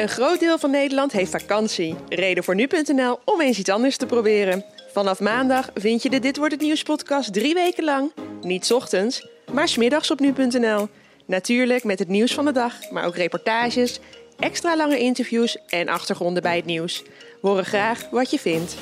Een groot deel van Nederland heeft vakantie. Reden voor nu.nl om eens iets anders te proberen. Vanaf maandag vind je de Dit Wordt Het Nieuws podcast drie weken lang. Niet ochtends, maar smiddags op nu.nl. Natuurlijk met het nieuws van de dag, maar ook reportages, extra lange interviews en achtergronden bij het nieuws. Horen graag wat je vindt.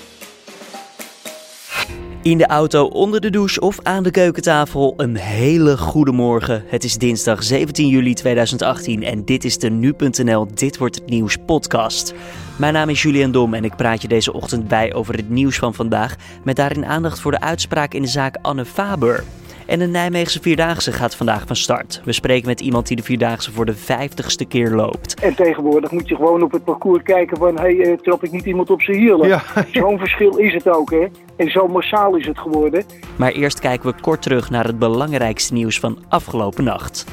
In de auto, onder de douche of aan de keukentafel. Een hele goede morgen. Het is dinsdag 17 juli 2018 en dit is de nu.nl Dit wordt het nieuws podcast. Mijn naam is Julian Dom en ik praat je deze ochtend bij over het nieuws van vandaag met daarin aandacht voor de uitspraak in de zaak Anne Faber. En de Nijmeegse Vierdaagse gaat vandaag van start. We spreken met iemand die de Vierdaagse voor de vijftigste keer loopt. En tegenwoordig moet je gewoon op het parcours kijken van... hé, hey, uh, trap ik niet iemand op zijn hielen? Ja. Zo'n verschil is het ook, hè? En zo massaal is het geworden. Maar eerst kijken we kort terug naar het belangrijkste nieuws van afgelopen nacht.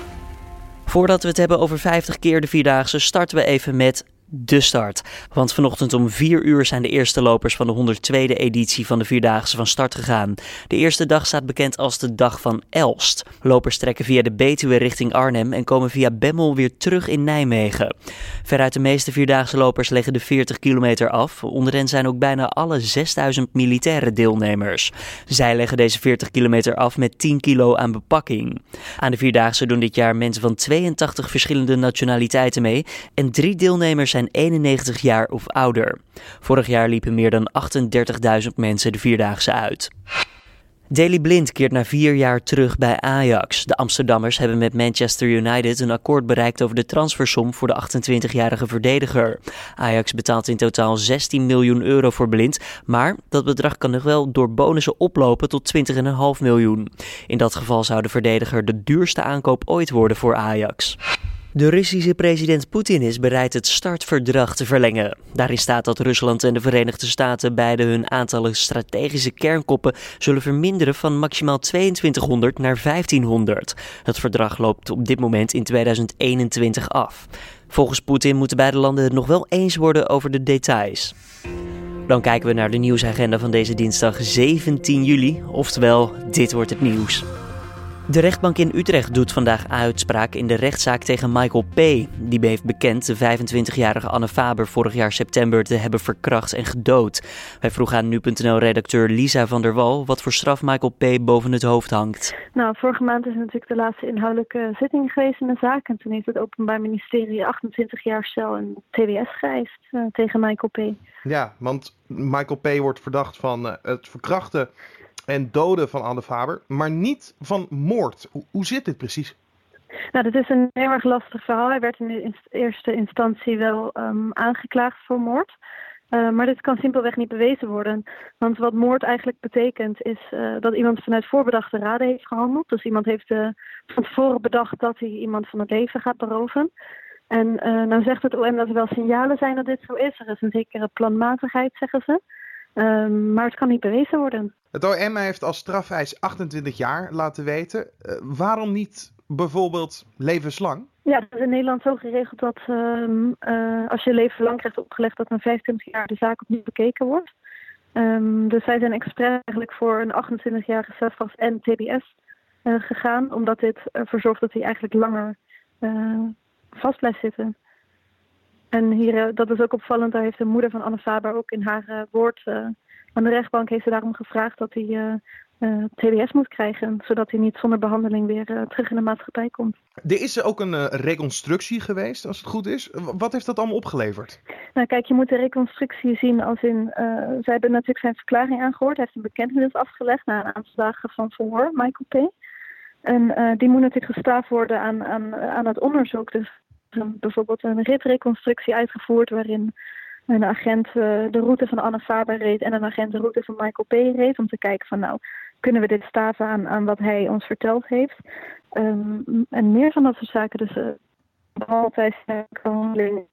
Voordat we het hebben over 50 keer de Vierdaagse, starten we even met de start. Want vanochtend om 4 uur zijn de eerste lopers van de 102e editie van de Vierdaagse van start gegaan. De eerste dag staat bekend als de dag van Elst. Lopers trekken via de Betuwe richting Arnhem en komen via Bemmel weer terug in Nijmegen. Veruit de meeste Vierdaagse lopers leggen de 40 kilometer af. Onder hen zijn ook bijna alle 6000 militaire deelnemers. Zij leggen deze 40 kilometer af met 10 kilo aan bepakking. Aan de Vierdaagse doen dit jaar mensen van 82 verschillende nationaliteiten mee en drie deelnemers zijn 91 jaar of ouder. Vorig jaar liepen meer dan 38.000 mensen de Vierdaagse uit. Daley Blind keert na vier jaar terug bij Ajax. De Amsterdammers hebben met Manchester United een akkoord bereikt over de transfersom voor de 28-jarige verdediger. Ajax betaalt in totaal 16 miljoen euro voor Blind, maar dat bedrag kan nog wel door bonussen oplopen tot 20,5 miljoen. In dat geval zou de verdediger de duurste aankoop ooit worden voor Ajax. De Russische president Poetin is bereid het startverdrag te verlengen. Daarin staat dat Rusland en de Verenigde Staten beide hun aantallen strategische kernkoppen zullen verminderen van maximaal 2200 naar 1500. Het verdrag loopt op dit moment in 2021 af. Volgens Poetin moeten beide landen het nog wel eens worden over de details. Dan kijken we naar de nieuwsagenda van deze dinsdag 17 juli, oftewel dit wordt het nieuws. De rechtbank in Utrecht doet vandaag uitspraak in de rechtszaak tegen Michael P. Die heeft bekend de 25-jarige Anne Faber vorig jaar september te hebben verkracht en gedood. Wij vroegen aan nu.nl-redacteur Lisa van der Wal wat voor straf Michael P. boven het hoofd hangt. Nou, vorige maand is natuurlijk de laatste inhoudelijke zitting geweest in de zaak. En toen heeft het Openbaar Ministerie 28 jaar cel en TBS geëist uh, tegen Michael P. Ja, want Michael P. wordt verdacht van uh, het verkrachten en doden van Anne Faber, maar niet van moord. Hoe, hoe zit dit precies? Nou, dat is een heel erg lastig verhaal. Hij werd in de eerste instantie wel um, aangeklaagd voor moord. Uh, maar dit kan simpelweg niet bewezen worden. Want wat moord eigenlijk betekent is uh, dat iemand vanuit voorbedachte raden heeft gehandeld. Dus iemand heeft uh, van tevoren bedacht dat hij iemand van het leven gaat beroven. En nou zegt het OM dat er wel signalen zijn dat dit zo is. Er is een zekere planmatigheid, zeggen ze. Um, maar het kan niet bewezen worden. Het OM heeft als strafeis 28 jaar laten weten. Uh, waarom niet bijvoorbeeld levenslang? Ja, dat is in Nederland zo geregeld dat um, uh, als je levenslang krijgt opgelegd, dat na 25 jaar de zaak opnieuw bekeken wordt. Um, dus zij zijn expres eigenlijk voor een 28-jarige celstraf en TBS uh, gegaan, omdat dit ervoor zorgt dat hij eigenlijk langer vast blijft zitten. En hier, dat is ook opvallend, daar heeft de moeder van Anne Faber ook in haar woord aan de rechtbank heeft ze daarom gevraagd dat hij TBS moet krijgen, zodat hij niet zonder behandeling weer terug in de maatschappij komt. Er is ook een reconstructie geweest, als het goed is. Wat heeft dat allemaal opgeleverd? Nou kijk, je moet de reconstructie zien als in... zij hebben natuurlijk zijn verklaring aangehoord. Hij heeft een bekentenis afgelegd na een aantal dagen van verhoor, Michael P. En die moet natuurlijk gestaafd worden aan, aan, aan het onderzoek. Dus bijvoorbeeld een ritreconstructie uitgevoerd waarin een agent uh, de route van Anne Faber reed en een agent de route van Michael P. reed. Om te kijken van nou, kunnen we dit staven aan, aan wat hij ons verteld heeft. Um, en meer van dat soort zaken. Dus uh, behalve tijdens de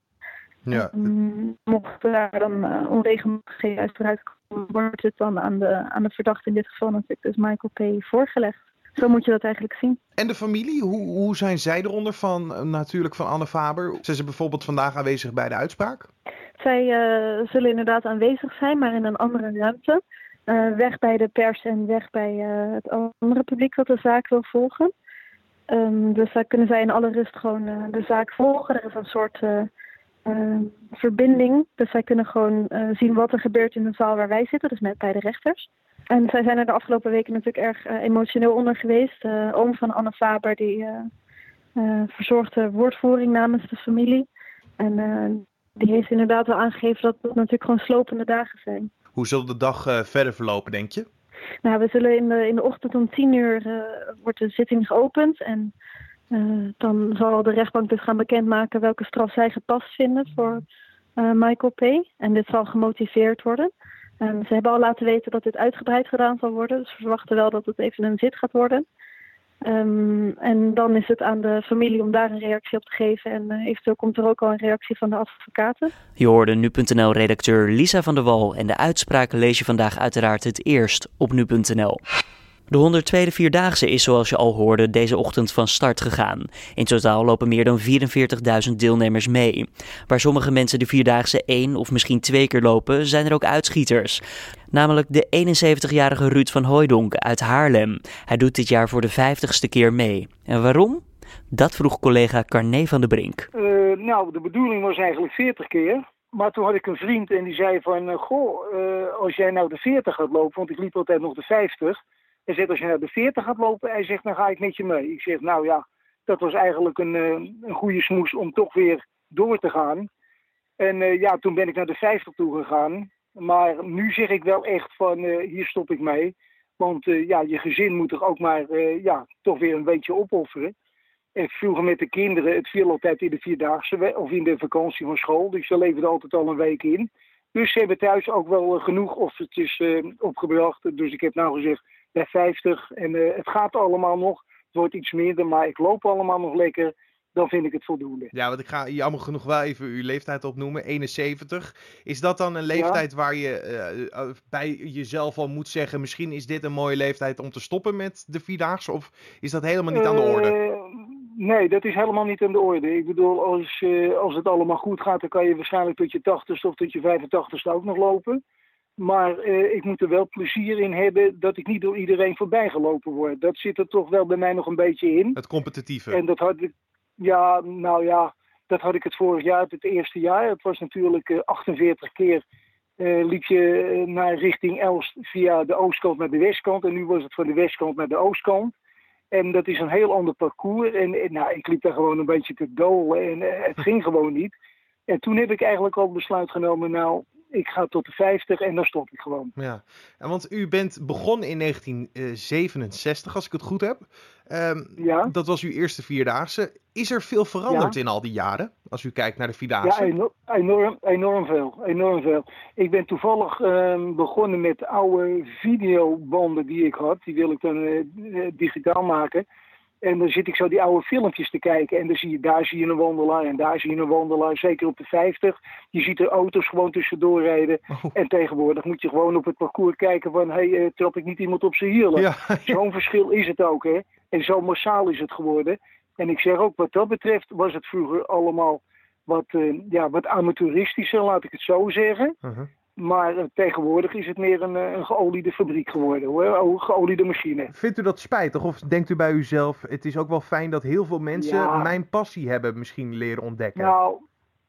ja. Um, mocht daar dan uh, onregelmatigheden uit vooruitkomen, wordt het dan aan de, aan de verdachte, in dit geval natuurlijk dus Michael P. voorgelegd. Zo moet je dat eigenlijk zien. En de familie, hoe, hoe zijn zij eronder van, natuurlijk van Anne Faber? Zijn ze bijvoorbeeld vandaag aanwezig bij de uitspraak? Zij uh, zullen inderdaad aanwezig zijn, maar in een andere ruimte. Uh, weg bij de pers en weg bij uh, het andere publiek dat de zaak wil volgen. Um, dus daar kunnen zij in alle rust gewoon de zaak volgen. Er is een soort eh, verbinding. Dus zij kunnen gewoon eh, zien wat er gebeurt in de zaal waar wij zitten, dus met bij de rechters. En zij zijn er de afgelopen weken natuurlijk erg eh, emotioneel onder geweest. De oom van Anne Faber die eh, verzorgde woordvoering namens de familie. En die heeft inderdaad wel aangegeven dat het natuurlijk gewoon slopende dagen zijn. Hoe zal de dag verder verlopen, denk je? Nou, we zullen in de, in de ochtend om tien uur wordt de zitting geopend. En dan zal de rechtbank dus gaan bekendmaken welke straf zij gepast vinden voor Michael P. En dit zal gemotiveerd worden. En ze hebben al laten weten dat dit uitgebreid gedaan zal worden. Dus we verwachten wel dat het even een zit gaat worden. Ehm, en dan is het aan de familie om daar een reactie op te geven. En eh, eventueel komt er ook al een reactie van de advocaten. Je hoorde nu.nl-redacteur Lisa van der Wal en de uitspraken lees je vandaag uiteraard het eerst op nu.nl. De 102e Vierdaagse is zoals je al hoorde deze ochtend van start gegaan. In totaal lopen meer dan 44.000 deelnemers mee. Waar sommige mensen de Vierdaagse één of misschien twee keer lopen, zijn er ook uitschieters. Namelijk de 71-jarige Ruud van Hooijdonk uit Haarlem. Hij doet dit jaar voor de 50ste keer mee. En waarom? Dat vroeg collega Carné van de Brink. Eh, nou, de bedoeling was eigenlijk 40 keer. Maar toen had ik een vriend en die zei van... eh, goh, eh, als jij nou de 40 gaat lopen... want ik liep altijd nog de 50... Hij zegt, als je naar de 40 gaat lopen, hij zegt, dan ga ik met je mee. Ik zeg, nou ja, dat was eigenlijk een, eh, een goede smoes om toch weer door te gaan. En eh, ja, toen ben ik naar de 50 toe gegaan. Maar nu zeg ik wel echt van, eh, hier stop ik mee. Want ja, je gezin moet toch ook maar, ja, toch weer een beetje opofferen. En vroeger met de kinderen, het viel altijd in de vierdaagse of in de vakantie van school. Dus ze leefden altijd al een week in. Dus ze hebben thuis ook wel genoeg offertjes opgebracht. Dus ik heb nou gezegd, bij 50. En eh, het gaat allemaal nog. Het wordt iets minder, maar ik loop allemaal nog lekker. Dan vind ik het voldoende. Ja, want ik ga jammer genoeg wel even uw leeftijd opnoemen. 71. Is dat dan een leeftijd waar je eh, eh, bij jezelf al moet zeggen... misschien is dit een mooie leeftijd om te stoppen met de Vierdaagse? Of is dat helemaal niet aan de orde? Nee, dat is helemaal niet aan de orde. Ik bedoel, als, als het allemaal goed gaat, dan kan je waarschijnlijk tot je 80ste of tot je 85ste ook nog lopen. Maar eh, ik moet er wel plezier in hebben dat ik niet door iedereen voorbij gelopen word. Dat zit er toch wel bij mij nog een beetje in. Het competitieve. En dat had ik, ja, nou ja, dat had ik het vorig jaar, het eerste jaar. Het was natuurlijk eh, 48 keer eh, liep je eh, naar richting Elst via de oostkant naar de westkant. En nu was het van de westkant naar de oostkant. En dat is een heel ander parcours. En, en nou, ik liep daar gewoon een beetje te dolen en eh, het ging gewoon niet. En toen heb ik eigenlijk al besluit genomen, nou, ik ga tot de 50 en dan stop ik gewoon. Ja, en want u bent begonnen in 1967, als ik het goed heb. Ehm, Ja, Dat was uw eerste Vierdaagse. Is er veel veranderd Ja. in al die jaren, als u kijkt naar de ja Vierdaagse? enorm, enorm, enorm veel. Enorm veel. Ik ben toevallig ehm, begonnen met oude videobanden die ik had. Die wil ik dan eh, eh, digitaal maken. En dan zit ik zo die oude filmpjes te kijken. En dan zie je, daar zie je een wandelaar en daar zie je een wandelaar. Zeker op de 50. Je ziet er auto's gewoon tussendoor rijden. Oh. En tegenwoordig moet je gewoon op het parcours kijken van... hé, hey, eh, trap ik niet iemand op zijn hielen? Ja, Zo'n verschil is het ook, hè. En zo massaal is het geworden. En ik zeg ook, wat dat betreft was het vroeger allemaal wat, eh, ja, wat amateuristischer, laat ik het zo zeggen. Uh-huh. Maar eh, tegenwoordig is het meer een, eh, een geoliede fabriek geworden, hoor. Een geoliede machine. Vindt u dat spijtig? Of denkt u bij uzelf, het is ook wel fijn dat heel veel mensen Ja. mijn passie hebben misschien leren ontdekken? Nou,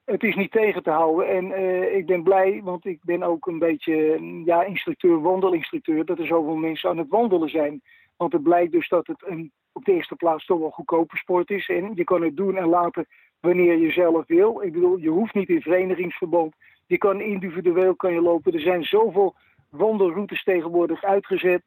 het is niet tegen te houden. En eh, ik ben blij, want ik ben ook een beetje mm, ja, instructeur, wandelinstructeur. Dat er zoveel mensen aan het wandelen zijn. Want het blijkt dus dat het een, op de eerste plaats toch wel goedkope sport is. En je kan het doen en laten wanneer je zelf wil. Ik bedoel, je hoeft niet in verenigingsverband. Je kan individueel kan je lopen. Er zijn zoveel wandelroutes tegenwoordig uitgezet.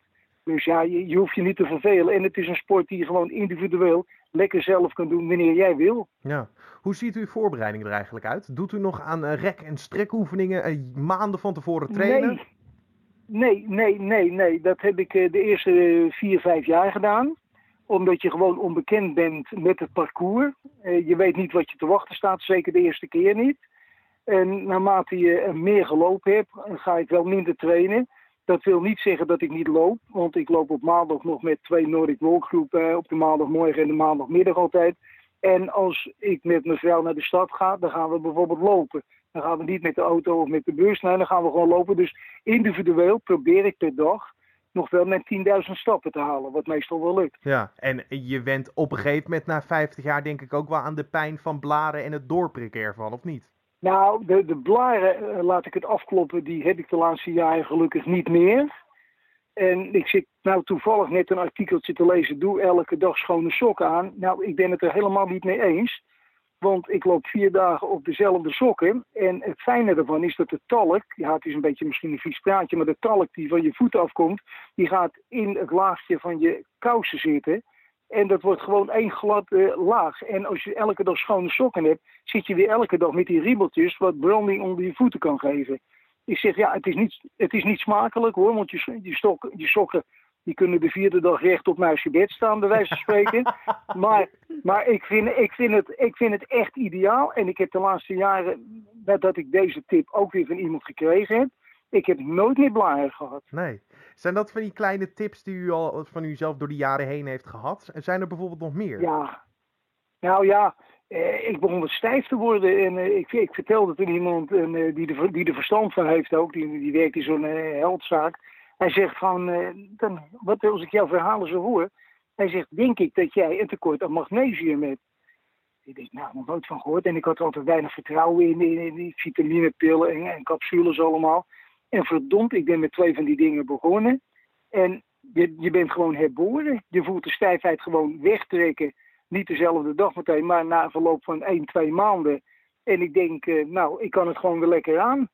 Dus ja, je, je hoeft je niet te vervelen. En het is een sport die je gewoon individueel lekker zelf kan doen wanneer jij wil. Ja. Hoe ziet uw voorbereiding er eigenlijk uit? Doet u nog aan eh, rek- en strekoefeningen eh, maanden van tevoren trainen? Nee, nee, nee, nee, nee. Dat heb ik eh, de eerste vier, vijf jaar gedaan. Omdat je gewoon onbekend bent met het parcours. Je weet niet wat je te wachten staat, zeker de eerste keer niet. En naarmate je meer gelopen hebt, ga ik wel minder trainen. Dat wil niet zeggen dat ik niet loop, want ik loop op maandag nog met twee Nordic Walk groepen eh, op de maandagmorgen en de maandagmiddag altijd. En als ik met mijn vrouw naar de stad ga, dan gaan we bijvoorbeeld lopen. Dan gaan we niet met de auto of met de bus, nee, dan gaan we gewoon lopen. Dus individueel probeer ik per dag nog wel mijn 10.000 stappen te halen, wat meestal wel lukt. Ja, en je went op een gegeven moment na 50 jaar denk ik ook wel aan de pijn van blaren en het doorprikken ervan, of niet? Nou, de, de blaren, laat ik het afkloppen, die heb ik de laatste jaren gelukkig niet meer. En ik zit nou toevallig net een artikeltje te lezen. Doe elke dag schone sokken aan. Nou, ik ben het er helemaal niet mee eens. Want ik loop vier dagen op dezelfde sokken. En het fijne ervan is dat de talk, ja het is een beetje misschien een vies praatje, maar de talk die van je voeten afkomt, die gaat in het laagje van je kousen zitten. En dat wordt gewoon één glad laag. En als je elke dag schone sokken hebt, zit je weer elke dag met die riebeltjes wat branding onder je voeten kan geven. Ik zeg, ja, het is niet, het is niet smakelijk hoor, want je, stok, sokken die kunnen de vierde dag recht op je bed staan, bij wijze van spreken. maar maar ik, vind, ik, vind het, ik vind het echt ideaal. En ik heb de laatste jaren, nadat ik deze tip ook weer van iemand gekregen heb, ik heb nooit meer blaren gehad. Nee. Zijn dat van die kleine tips die u al van uzelf door de jaren heen heeft gehad? En zijn er bijvoorbeeld nog meer? Ja. Nou ja, eh, ik begon wat stijf te worden. En eh, ik, ik vertelde toen iemand eh, die, de, die er verstand van heeft ook, die, die werkt in zo'n eh, heldzaak. Hij zegt van, eh, dan, wat als ik jouw verhalen zo hoor. Hij zegt, denk ik dat jij een tekort aan magnesium hebt. Ik denk, nou, nog nooit van gehoord. En ik had er altijd weinig vertrouwen in, in, vitaminepillen en, en capsules allemaal. En verdomd, ik ben met twee van die dingen begonnen. En je, je bent gewoon herboren. Je voelt de stijfheid gewoon wegtrekken. Niet dezelfde dag meteen, maar na verloop van 1, 2 maanden. En ik denk, uh, nou, ik kan het gewoon weer lekker aan.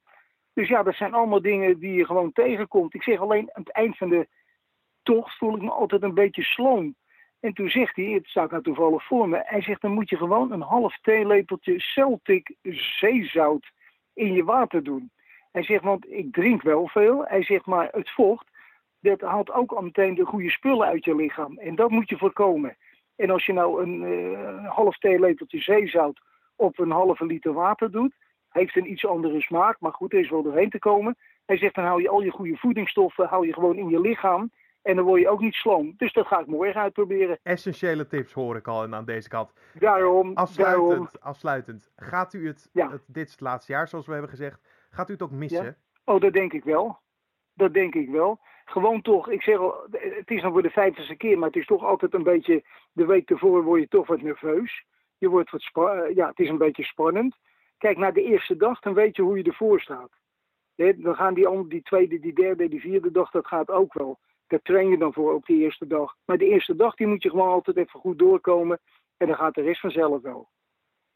Dus ja, dat zijn allemaal dingen die je gewoon tegenkomt. Ik zeg alleen, aan het eind van de tocht voel ik me altijd een beetje sloom. En toen zegt hij, het staat nou toevallig voor me, hij zegt dan moet je gewoon een half theelepeltje Celtic zeezout in je water doen. Hij zegt, want ik drink wel veel. Hij zegt, maar het vocht, dat haalt ook al meteen de goede spullen uit je lichaam. En dat moet je voorkomen. En als je nou een uh, half theelepeltje zeezout op een halve liter water doet, heeft een iets andere smaak, maar goed, er is wel doorheen te komen. Hij zegt, dan hou je al je goede voedingsstoffen hou je gewoon in je lichaam. En dan word je ook niet sloom. Dus dat ga ik morgen uitproberen. Essentiële tips hoor ik al aan deze kant. Daarom, afsluitend, daarom. afsluitend. Gaat u het, ja. het, dit is het laatste jaar zoals we hebben gezegd, gaat u het ook missen? Ja? Oh, dat denk ik wel. Dat denk ik wel. Gewoon toch, ik zeg al, het is dan voor de vijftigste keer, maar het is toch altijd een beetje, de week ervoor word je toch wat nerveus. Je wordt wat, ja, het is een beetje spannend. Kijk, naar de eerste dag, dan weet je hoe je ervoor staat. Dan gaan die, die tweede, die derde, die vierde dag, dat gaat ook wel. Daar train je dan voor op die eerste dag. Maar de eerste dag, die moet je gewoon altijd even goed doorkomen. En dan gaat de rest vanzelf wel.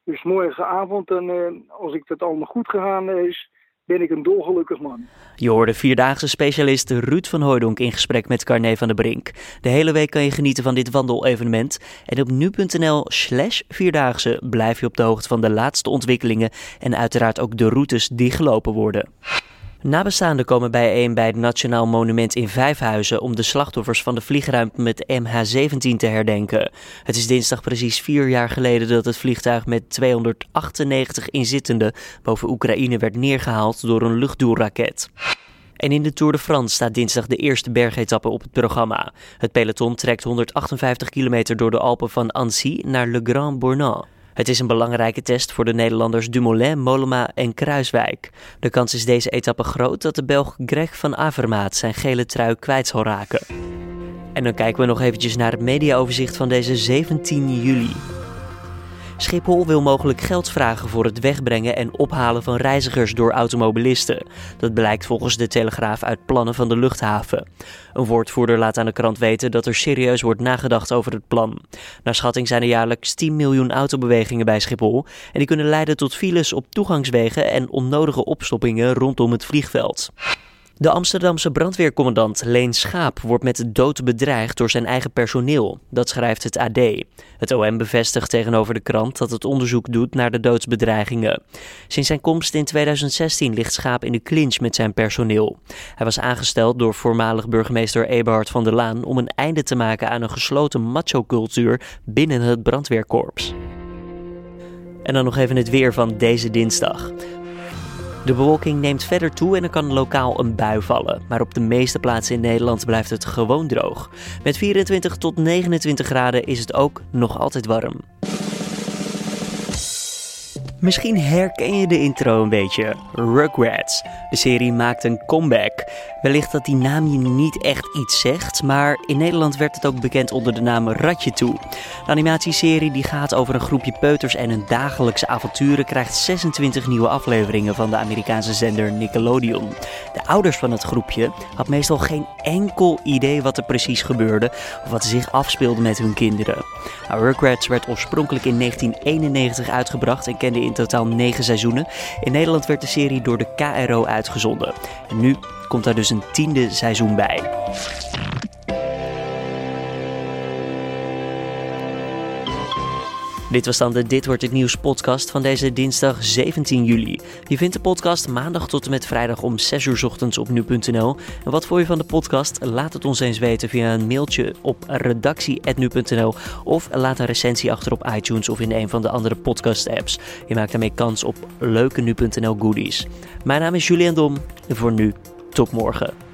Dus morgenavond, dan, uh, als ik dat allemaal goed gegaan is, ben ik een dolgelukkig man. Je hoorde vierdaagse specialist Ruud van Hooydonk in gesprek met Carne van der Brink. De hele week kan je genieten van dit wandelevenement. En op nu.nl slash vierdaagse blijf je op de hoogte van de laatste ontwikkelingen en uiteraard ook de routes die gelopen worden. Nabestaanden komen bijeen bij het Nationaal Monument in Vijfhuizen om de slachtoffers van de vliegruimte met MH17 te herdenken. Het is dinsdag precies vier jaar geleden dat het vliegtuig met 298 inzittenden boven Oekraïne werd neergehaald door een luchtdoelraket. En in de Tour de France staat dinsdag de eerste bergetappe op het programma. Het peloton trekt 158 kilometer door de Alpen van Annecy naar Le Grand Bornand. Het is een belangrijke test voor de Nederlanders Dumoulin, Mollema en Kruiswijk. De kans is deze etappe groot dat de Belg Greg van Avermaat zijn gele trui kwijt zal raken. En dan kijken we nog eventjes naar het mediaoverzicht van deze 17 juli. Schiphol wil mogelijk geld vragen voor het wegbrengen en ophalen van reizigers door automobilisten. Dat blijkt volgens de Telegraaf uit plannen van de luchthaven. Een woordvoerder laat aan de krant weten dat er serieus wordt nagedacht over het plan. Naar schatting zijn er jaarlijks 10 miljoen autobewegingen bij Schiphol en die kunnen leiden tot files op toegangswegen en onnodige opstoppingen rondom het vliegveld. De Amsterdamse brandweercommandant Leen Schaap wordt met dood bedreigd door zijn eigen personeel. Dat schrijft het AD. Het OM bevestigt tegenover de krant dat het onderzoek doet naar de doodsbedreigingen. Sinds zijn komst in 2016 ligt Schaap in de clinch met zijn personeel. Hij was aangesteld door voormalig burgemeester Eberhard van der Laan om een einde te maken aan een gesloten macho-cultuur binnen het brandweerkorps. En dan nog even het weer van deze dinsdag. De bewolking neemt verder toe en er kan lokaal een bui vallen. Maar op de meeste plaatsen in Nederland blijft het gewoon droog. Met 24 tot 29 graden is het ook nog altijd warm. Misschien herken je de intro een beetje. Rugrats. De serie maakt een comeback. Wellicht dat die naam je niet echt iets zegt, maar in Nederland werd het ook bekend onder de naam Ratje Toe. De animatieserie die gaat over een groepje peuters en hun dagelijkse avonturen krijgt 26 nieuwe afleveringen van de Amerikaanse zender Nickelodeon. De ouders van het groepje had meestal geen enkel idee wat er precies gebeurde of wat zich afspeelde met hun kinderen. Nou, Rugrats werd oorspronkelijk in 1991 uitgebracht en kende in totaal 9 seizoenen. In Nederland werd de serie door de KRO uitgezonden. En nu komt daar dus een tiende seizoen bij. Dit was dan de Dit wordt het nieuws podcast van deze dinsdag 17 juli. Je vindt de podcast maandag tot en met vrijdag om 6 uur ochtends op nu.nl. En wat vond je van de podcast? Laat het ons eens weten via een mailtje op redactie.nu.nl of laat een recensie achter op iTunes of in een van de andere podcast apps. Je maakt daarmee kans op leuke nu.nl goodies. Mijn naam is Julian Dom en voor nu tot morgen.